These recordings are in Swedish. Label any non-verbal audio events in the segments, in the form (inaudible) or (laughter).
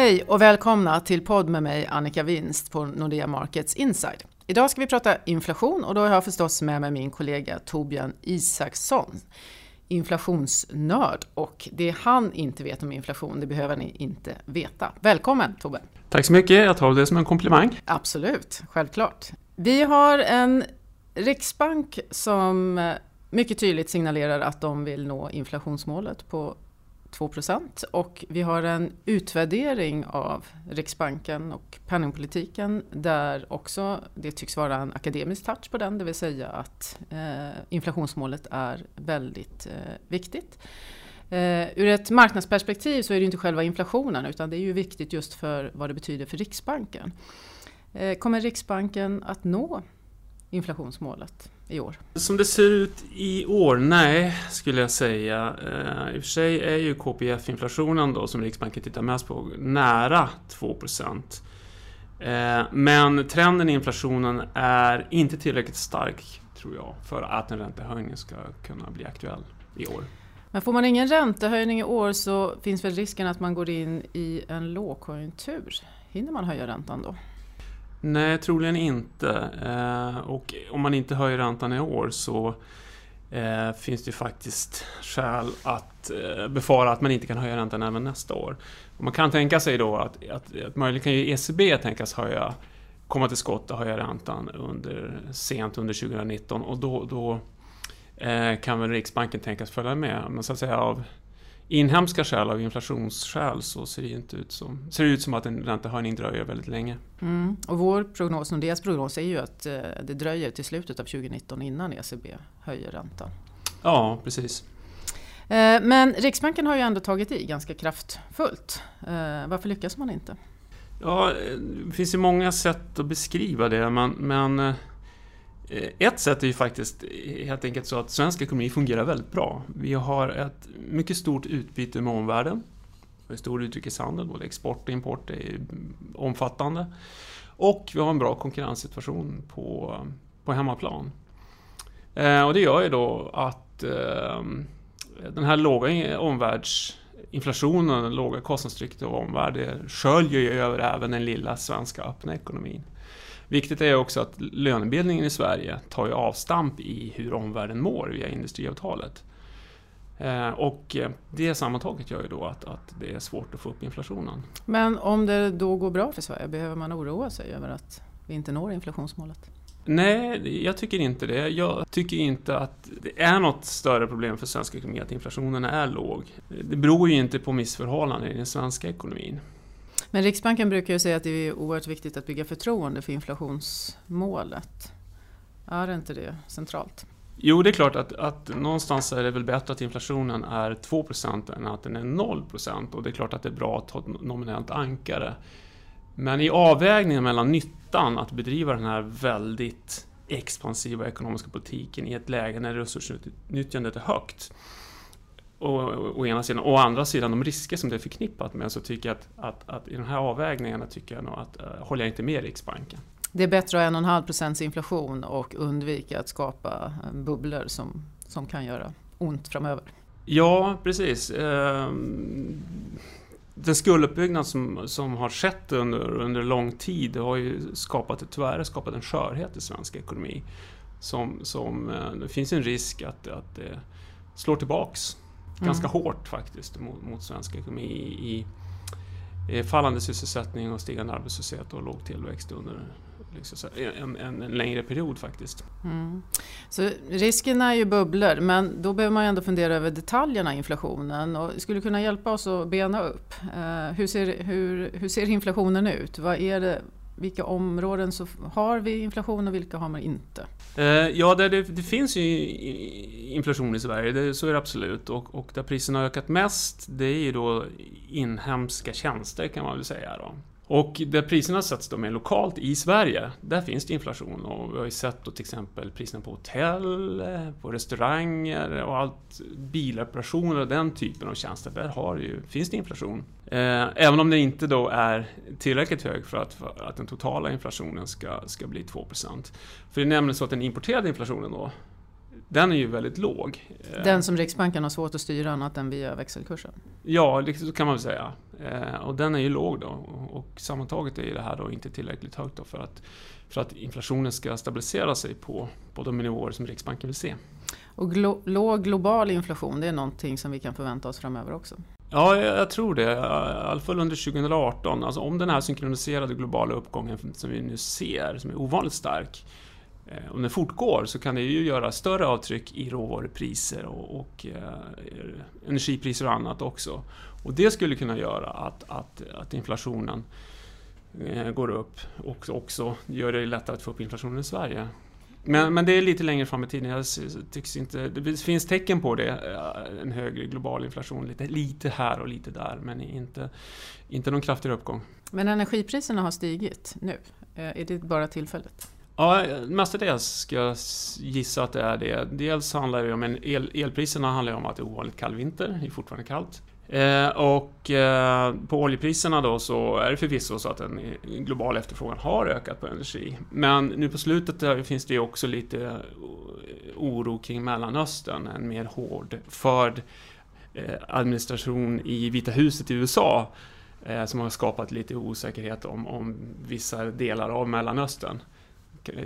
Hej och välkomna till podd med mig Annika Winst på Nordea Markets Inside. Idag ska vi prata inflation och då har jag förstås med mig min kollega Torbjörn Isaksson, inflationsnörd och det han inte vet om inflation, det behöver ni inte veta. Välkommen Tobbe! Tack så mycket, jag tar det som en komplimang. Absolut, självklart. Vi har en riksbank som mycket tydligt signalerar att de vill nå inflationsmålet på 2 och vi har en utvärdering av Riksbanken och penningpolitiken där också det tycks vara en akademisk touch på den, det vill säga att eh, inflationsmålet är väldigt eh, viktigt. Eh, ur ett marknadsperspektiv så är det inte själva inflationen utan det är ju viktigt just för vad det betyder för Riksbanken. Eh, kommer Riksbanken att nå inflationsmålet i år? Som det ser ut i år? Nej, skulle jag säga. Uh, I och för sig är ju KPF-inflationen då, som Riksbanken tittar mest på, nära 2 uh, Men trenden i inflationen är inte tillräckligt stark, tror jag, för att en räntehöjning ska kunna bli aktuell i år. Men får man ingen räntehöjning i år så finns väl risken att man går in i en lågkonjunktur? Hinner man höja räntan då? Nej, troligen inte. Eh, och om man inte höjer räntan i år så eh, finns det faktiskt skäl att eh, befara att man inte kan höja räntan även nästa år. Och man kan tänka sig då att, att, att möjligen kan ju ECB tänkas höja, komma till skott och höja räntan under, sent under 2019 och då, då kan väl Riksbanken tänkas följa med. Men så att säga av inhemska skäl, av inflationsskäl, så ser det inte ut som, ser det ut som att en räntehöjning dröjer väldigt länge. Mm. Och vår prognos, Nordeas prognos, är ju att eh, det dröjer till slutet av 2019 innan ECB höjer räntan. Ja, precis. Eh, men Riksbanken har ju ändå tagit i ganska kraftfullt. Eh, varför lyckas man inte? Ja, det finns ju många sätt att beskriva det, men, men Eh, ett sätt är ju faktiskt eh, helt enkelt så att svensk ekonomi fungerar väldigt bra. Vi har ett mycket stort utbyte med omvärlden. Vi har stor utrikeshandel, både export och import är omfattande. Och vi har en bra konkurrenssituation på, på hemmaplan. Eh, och det gör ju då att eh, den här låga omvärldsinflationen, det låga kostnadstrycket av omvärlden sköljer ju över även den lilla svenska öppna ekonomin. Viktigt är också att lönebildningen i Sverige tar ju avstamp i hur omvärlden mår via industriavtalet. Eh, och eh, det sammantaget gör ju då att, att det är svårt att få upp inflationen. Men om det då går bra för Sverige, behöver man oroa sig över att vi inte når inflationsmålet? Nej, jag tycker inte det. Jag tycker inte att det är något större problem för svensk ekonomi att inflationen är låg. Det beror ju inte på missförhållanden i den svenska ekonomin. Men Riksbanken brukar ju säga att det är oerhört viktigt att bygga förtroende för inflationsmålet. Är inte det centralt? Jo, det är klart att, att någonstans är det väl bättre att inflationen är 2% än att den är 0 och det är klart att det är bra att ha ett nominellt ankare. Men i avvägningen mellan nyttan att bedriva den här väldigt expansiva ekonomiska politiken i ett läge när resursutnyttjandet är högt å, ena sidan. Å andra sidan de risker som det är förknippat med så tycker jag att, att, att i de här avvägningarna tycker jag nog att, uh, håller jag inte med Riksbanken. Det är bättre att ha en och en halv procents inflation och undvika att skapa bubblor som, som kan göra ont framöver. Ja, precis. Ehm, den skulduppbyggnad som, som har skett under, under lång tid har ju skapat, tyvärr skapat en skörhet i svensk ekonomi. Som, som, eh, det finns en risk att, att det slår tillbaks ganska mm. hårt faktiskt mot, mot svensk ekonomi i, i fallande sysselsättning och stigande arbetslöshet och låg tillväxt under liksom, en, en, en, längre period faktiskt. Mm. Så risken är ju bubblor men då behöver man ju ändå fundera över detaljerna i inflationen och skulle kunna hjälpa oss att bena upp. Uh, hur, ser, hur, hur ser inflationen ut? Vad är det, vilka områden så har vi inflation och vilka har man inte? Eh, ja, det, det, det, finns ju inflation i Sverige, det, så är det absolut. Och, och där priserna har ökat mest, det är ju då inhemska tjänster kan man väl säga. Då. Och där priserna sätts då mer lokalt i Sverige, där finns det inflation. Och vi har ju sett då till exempel priserna på hotell, på restauranger och allt bilreparationer och den typen av tjänster. Där har ju, finns det inflation. Eh, även om den inte då är tillräckligt hög för att, för att den totala inflationen ska, ska bli 2% För det är nämligen så att den importerade inflationen då, den är ju väldigt låg. Den som Riksbanken har svårt att styra annat än via växelkursen? Ja, så kan man väl säga. Eh, och den är ju låg då. Och sammantaget är det här då inte tillräckligt högt då för att, för att inflationen ska stabilisera sig på, på de nivåer som Riksbanken vill se. Och glo låg global inflation, det är någonting som vi kan förvänta oss framöver också? Ja, jag, tror det. I alla fall under 2018. Alltså om den här synkroniserade globala uppgången som vi nu ser, som är ovanligt stark, eh, Eh, om den fortgår så kan det ju göra större avtryck i råvarupriser och, och eh, energipriser och annat också. Och det skulle kunna göra att, att, att inflationen eh, går upp och också gör det lättare att få upp inflationen i Sverige. Men, men det är lite längre fram i tiden. Jag tycks inte, det finns tecken på det. Eh, en högre global inflation lite, lite här och lite där, men inte, inte någon kraftigare uppgång. Men energipriserna har stigit nu. Eh, är det bara tillfället? Ja, mestadels ska jag gissa att det är det. Dels handlar det om en el, elpriserna handlar om att det är ovanligt kall vinter, det är fortfarande kallt. Eh, och eh, på oljepriserna då så är det förvisso så att den eh, globala efterfrågan har ökat på energi. Men nu på slutet finns det också lite eh, oro kring Mellanöstern, en mer hårdförd eh, administration i Vita huset i USA eh, som har skapat lite osäkerhet om, om vissa delar av Mellanöstern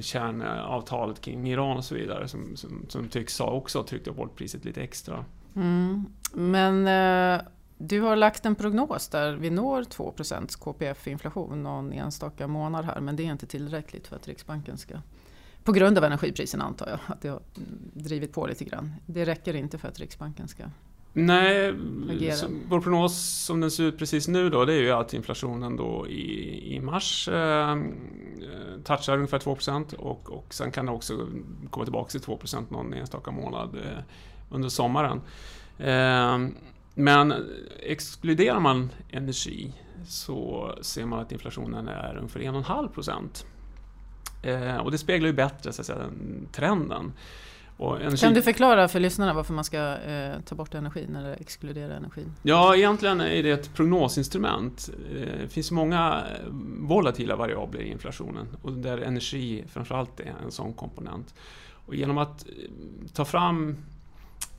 kärnavtalet kring Iran och så vidare som, som, som tycks ha också tryckt upp oljepriset lite extra. Mm. Men eh, du har lagt en prognos där vi når 2% KPF-inflation någon enstaka månad här men det är inte tillräckligt för att Riksbanken ska på grund av energipriserna antar jag att det har drivit på lite grann. Det räcker inte för att Riksbanken ska Nej, så, vår prognos som den ser ut precis nu då, det är ju att inflationen då i, i mars eh, touchar ungefär 2 och, och sen kan det också komma tillbaka till 2% någon enstaka månad eh, under sommaren. Eh, men exkluderar man energi så ser man att inflationen är ungefär 1,5 procent. Eh, och det speglar ju bättre så att säga, trenden. Kan du förklara för lyssnarna varför man ska eh, ta bort energin eller exkludera energin? Ja, egentligen är det ett prognosinstrument. Eh, det finns många volatila variabler i inflationen och där energi framförallt är en sån komponent. Och genom att eh, ta fram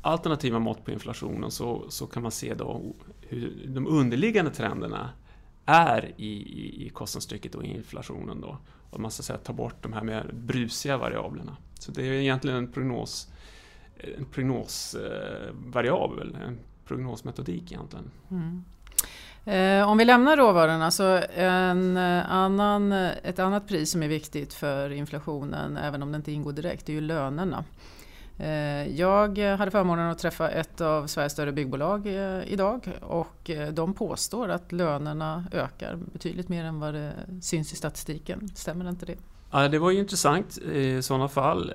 alternativa mått på inflationen så, så kan man se då hur de underliggande trenderna är i, i, i kostnadstrycket och inflationen. Då. Och man ska säga, ta bort de här mer brusiga variablerna. Så det är egentligen en prognos en prognosvariabel, en prognosmetodik egentligen. Mm. Eh, om vi lämnar råvarorna så en eh, annan, ett annat pris som är viktigt för inflationen, även om det inte ingår direkt, är ju lönerna. Eh, jag hade förmånen att träffa ett av Sveriges större byggbolag eh, idag och eh, de påstår att lönerna ökar betydligt mer än vad det syns i statistiken. Stämmer inte det? Ja, det var ju intressant i sådana fall.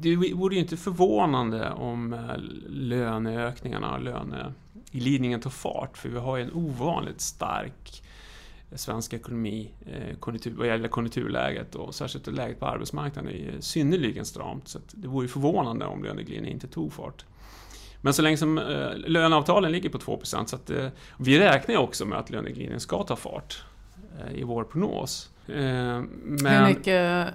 Det vore ju inte förvånande om löneökningarna och löneglidningen tar fart för vi har ju en ovanligt stark svensk ekonomi eh, konjunktur, vad gäller konjunkturläget och särskilt läget på arbetsmarknaden är synnerligen stramt. Så det vore förvånande om löneglidningen inte tog fart. Men så länge som eh, löneavtalen ligger på 2 så att eh, vi räknar också med att löneglidningen ska ta fart i vår prognos. Men... Hur mycket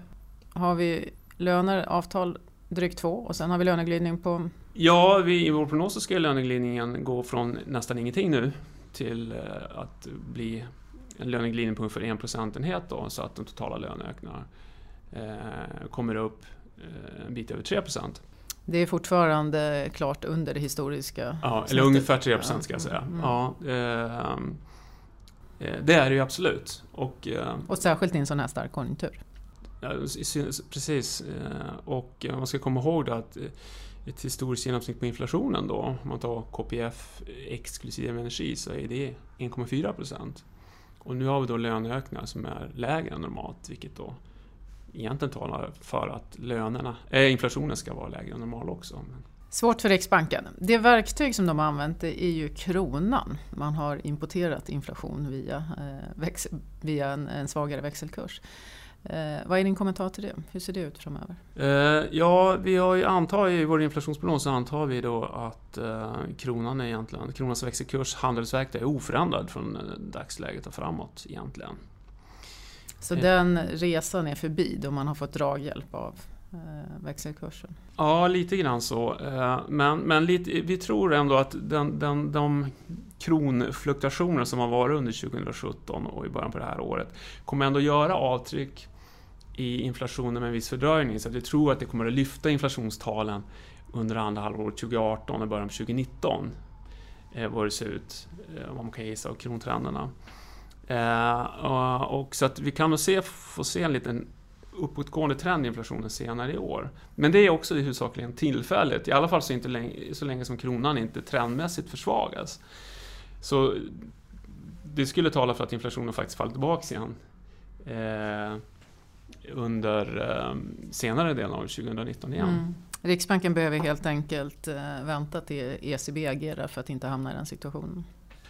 har vi löner, avtal drygt 2 och sen har vi löneglidning på? Ja, vi, i vår prognos så ska löneglidningen gå från nästan ingenting nu till att bli en löneglidning på ungefär en procentenhet då, så att de totala löneökningarna eh, kommer upp eh, en bit över 3 procent. Det är fortfarande klart under det historiska Ja, eller ungefär 3 procent ska jag säga. Mm. Ja, ehm, eh, det är det ju absolut. Och, eh, och särskilt i en sån här stark konjunktur. Ja, precis. Eh, och man ska komma ihåg då att ett historiskt genomsnitt på inflationen då, om man tar KPF exklusive energi, så är det 1,4 procent. Och nu har vi då löneökningar som är lägre än normalt, vilket då egentligen talar för att lönerna, äh, inflationen ska vara lägre än normal också. Svårt för Riksbanken. Det verktyg som de har använt är ju kronan. Man har importerat inflation via, eh, via en, en svagare växelkurs. Eh, vad är din kommentar till det? Hur ser det ut framöver? Eh, ja, vi har ju antar i vår inflationsprognos så antar vi då att eh, kronan är egentligen, kronans växelkurs, handelsvärde är oförändrad från eh, dagsläget och framåt egentligen. Så den resan är förbi då man har fått draghjälp av eh, växelkursen? Ja, lite grann så. Eh, men, men lite, vi tror ändå att den, den, de kronfluktuationer som har varit under 2017 och i början på det här året kommer ändå göra avtryck i inflationen med en viss fördröjning. Så vi tror att det kommer att lyfta inflationstalen under andra halvåret 2018 och början på 2019. Eh, vad det ser ut, eh, vad man kan gissa av krontrenderna. Eh, och, så att vi kan nog se, få se en liten uppåtgående trend i inflationen senare i år. Men det är också huvudsakligen tillfälligt, i alla fall så, inte länge, så länge som kronan inte trendmässigt försvagas. Så det skulle tala för att inflationen faktiskt faller tillbaka igen eh, under eh, senare delen av 2019 igen. Mm. Riksbanken behöver helt enkelt eh, vänta till ECB agerar för att inte hamna i den situationen.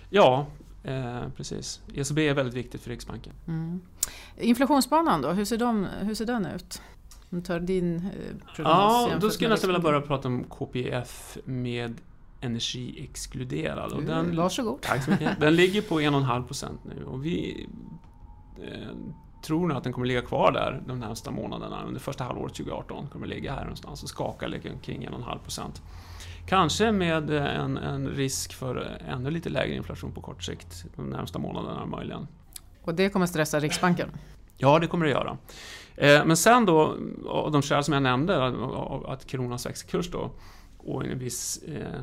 Ja, eh, precis. ECB är väldigt viktigt för Riksbanken. Mm. Inflationsbanan då, hur ser, de, hur ser den ut? Om tar din eh, prognos Ja, då skulle jag nästan vilja börja prata om KPF med energi exkluderad. Och den, Varsågod. Tack så mycket. Den ligger på 1,5 procent nu och vi eh, tror nog att den kommer ligga kvar där de närmsta månaderna. Under första halvåret 2018 kommer den ligga här någonstans och skaka kring 1,5 procent. Kanske med en, en, risk för ännu lite lägre inflation på kort sikt de närmsta månaderna möjligen. Och det kommer stressa Riksbanken? Ja, det kommer det göra. Eh, men sen då, av de skäl som jag nämnde, att kronans växelkurs då och en viss eh,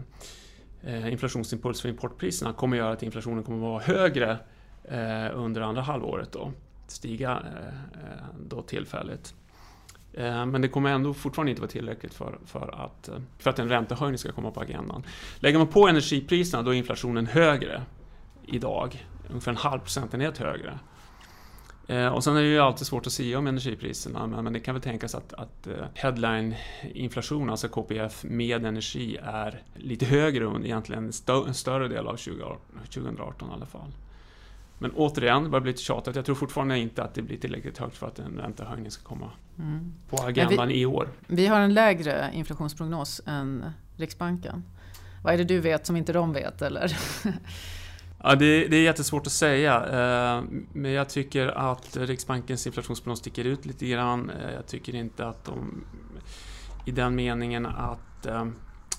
eh, inflationsimpuls för importpriserna kommer göra att inflationen kommer att vara högre under andra halvåret då. Stiga eh, då tillfälligt. Eh, men det kommer ändå fortfarande inte vara tillräckligt för, för, att, eh, för att en räntehöjning ska komma på agendan. Lägger man på energipriserna då är inflationen högre idag, ungefär en halv procentenhet högre. Och sen är det ju alltid svårt att säga om energipriserna, men, men det kan väl tänkas att, att headline-inflation, alltså KPF med energi, är lite högre än egentligen en, stö en större del av 2018 i alla fall. Men återigen, det börjar bli lite tjatigt. Jag tror fortfarande inte att det blir tillräckligt högt för att en räntehöjning ska komma mm. på agendan vi, i år. Vi har en lägre inflationsprognos än Riksbanken. Vad är det du vet som inte de vet? Eller? (laughs) Ja, det, det, är jättesvårt att säga. Eh, men jag tycker att Riksbankens inflationsprognos sticker ut lite grann. Eh, jag tycker inte att de... I den meningen att...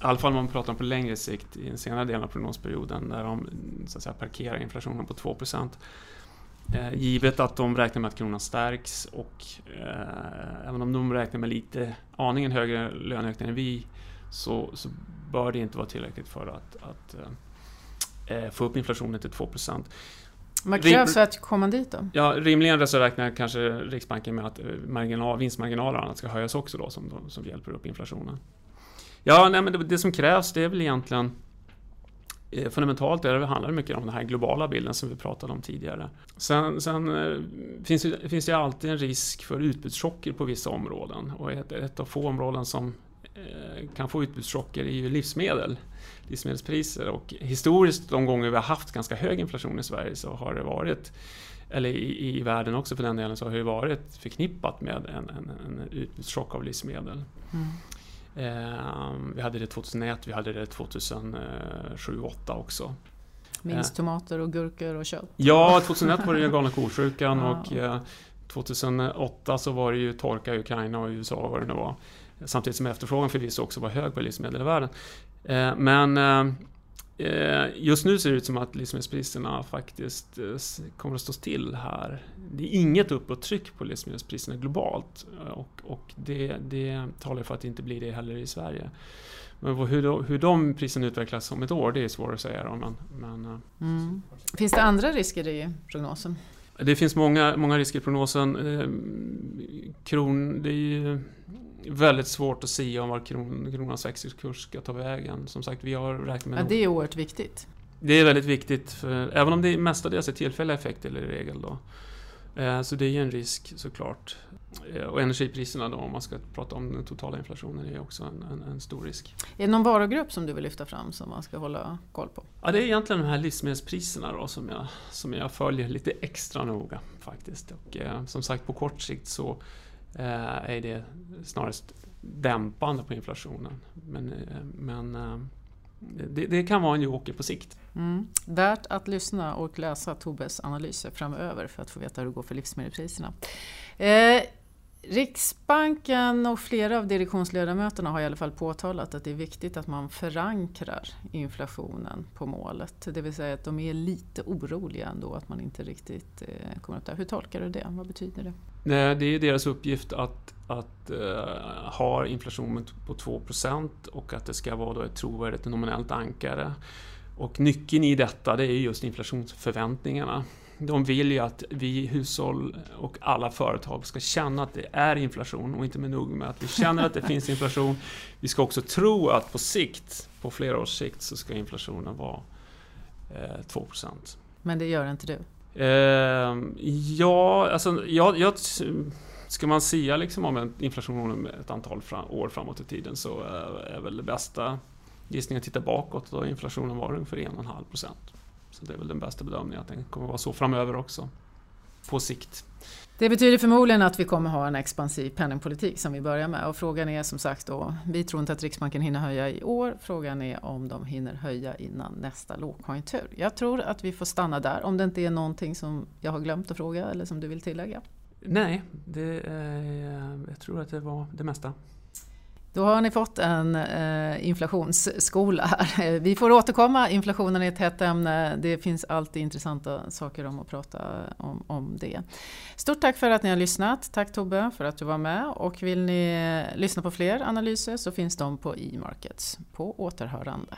Eh, I alla fall om man pratar om på längre sikt, i den senare delen av prognosperioden, där de så att säga, parkerar inflationen på 2% Givet att de räknar med att kronan stärks och eh, även om de räknar med lite aningen högre löneökning än vi så, så bör det inte vara tillräckligt för att, att eh, få upp inflationen till 2 vad krävs för att komma dit då? Ja, rimligen så räknar kanske Riksbanken med att eh, marginal, vinstmarginaler och annat ska höjas också då som, som hjälper upp inflationen. Ja, nej, men det, det som krävs det är väl egentligen eh, Fundamentalt är det, handlar mycket om den här globala bilden som vi pratade om tidigare. Sen, sen eh, finns, det, finns det alltid en risk för utbudschocker på vissa områden och ett, ett av få områden som eh, kan få utbudschocker är ju livsmedel livsmedelspriser. Och historiskt, de gånger vi har haft ganska hög inflation i Sverige, så har det varit eller i, i världen också för den delen, så har det varit förknippat med en, en, en utbudschock av livsmedel. Mm. Eh, vi hade det 2001, vi hade det 2007-2008 också. Minst tomater och gurkor och kött? Ja, 2001 var det ju galna ko-sjukan och eh, 2008 så var det ju torka i Ukraina och USA vad det nu var. Samtidigt som efterfrågan förvisso också var hög på livsmedel i världen. Eh, men eh, just nu ser det ut som att livsmedelspriserna faktiskt eh, kommer att stå still här. Det är inget uppåttryck på livsmedelspriserna globalt och, och det, det talar för att det inte blir det heller i Sverige. Men hur, de, hur de priserna utvecklas om ett år, det är svårt att säga. Men, men, mm. Finns det andra risker i prognosen? Det finns många, många risker i prognosen. Kron, det är ju väldigt svårt att säga om var kron, kronans växelkurs ska ta vägen. Som sagt, vi har räknat med... Ja, det är oerhört viktigt. Det är väldigt viktigt, för, även om det mestadels är tillfälliga effekter i regel. Då. Eh, så det är ju en risk såklart. Eh, och energipriserna då, om man ska prata om den totala inflationen, är också en, en, en, stor risk. Är det någon varugrupp som du vill lyfta fram som man ska hålla koll på? Ja, det är egentligen de här livsmedelspriserna då, som, jag, som jag följer lite extra noga faktiskt. Och eh, som sagt, på kort sikt så Eh, är det snarast dämpande på inflationen. Men, eh, men eh, det, det, kan vara en joker på sikt. Mm. Värt att lyssna och läsa Tobes analyser framöver för att få veta hur det går för livsmedelspriserna. Eh, Riksbanken och flera av direktionsledamöterna har i alla fall påtalat att det är viktigt att man förankrar inflationen på målet. Det vill säga att de är lite oroliga ändå att man inte riktigt kommer kommer att... Hur tolkar du det? Vad betyder det? Nej, det är deras uppgift att, att uh, ha inflationen på 2% och att det ska vara då ett trovärdigt nominellt ankare. Och nyckeln i detta det är just inflationsförväntningarna. De vill ju att vi hushåll och alla företag ska känna att det är inflation och inte med nog med att vi känner att det finns (laughs) inflation. Vi ska också tro att på sikt, på flera års sikt, så ska inflationen vara eh, 2% Men det gör inte du? Eh, ja, alltså jag, jag, ska man säga liksom om en inflation om ett antal fram, år framåt i tiden så är, är väl det bästa gissningen att titta bakåt. Då har inflationen varit ungefär 1,5 procent. Så det är väl den bästa bedömningen att den kommer vara så framöver också. På sikt. Det betyder förmodligen att vi kommer ha en expansiv penningpolitik som vi börjar med. Och frågan är som sagt då, vi tror inte att Riksbanken hinner höja i år. Frågan är om de hinner höja innan nästa lågkonjunktur. Jag tror att vi får stanna där, om det inte är någonting som jag har glömt att fråga eller som du vill tillägga. Nej, det, eh, jag tror att det var det mesta. Då har ni fått en eh, inflationsskola här. Eh, vi får återkomma, inflationen är ett hett ämne. Det finns alltid intressanta saker om att prata om, om det. Stort tack för att ni har lyssnat. Tack Tobbe för att du var med. Och vill ni eh, lyssna på fler analyser så finns de på e-markets. På återhörande.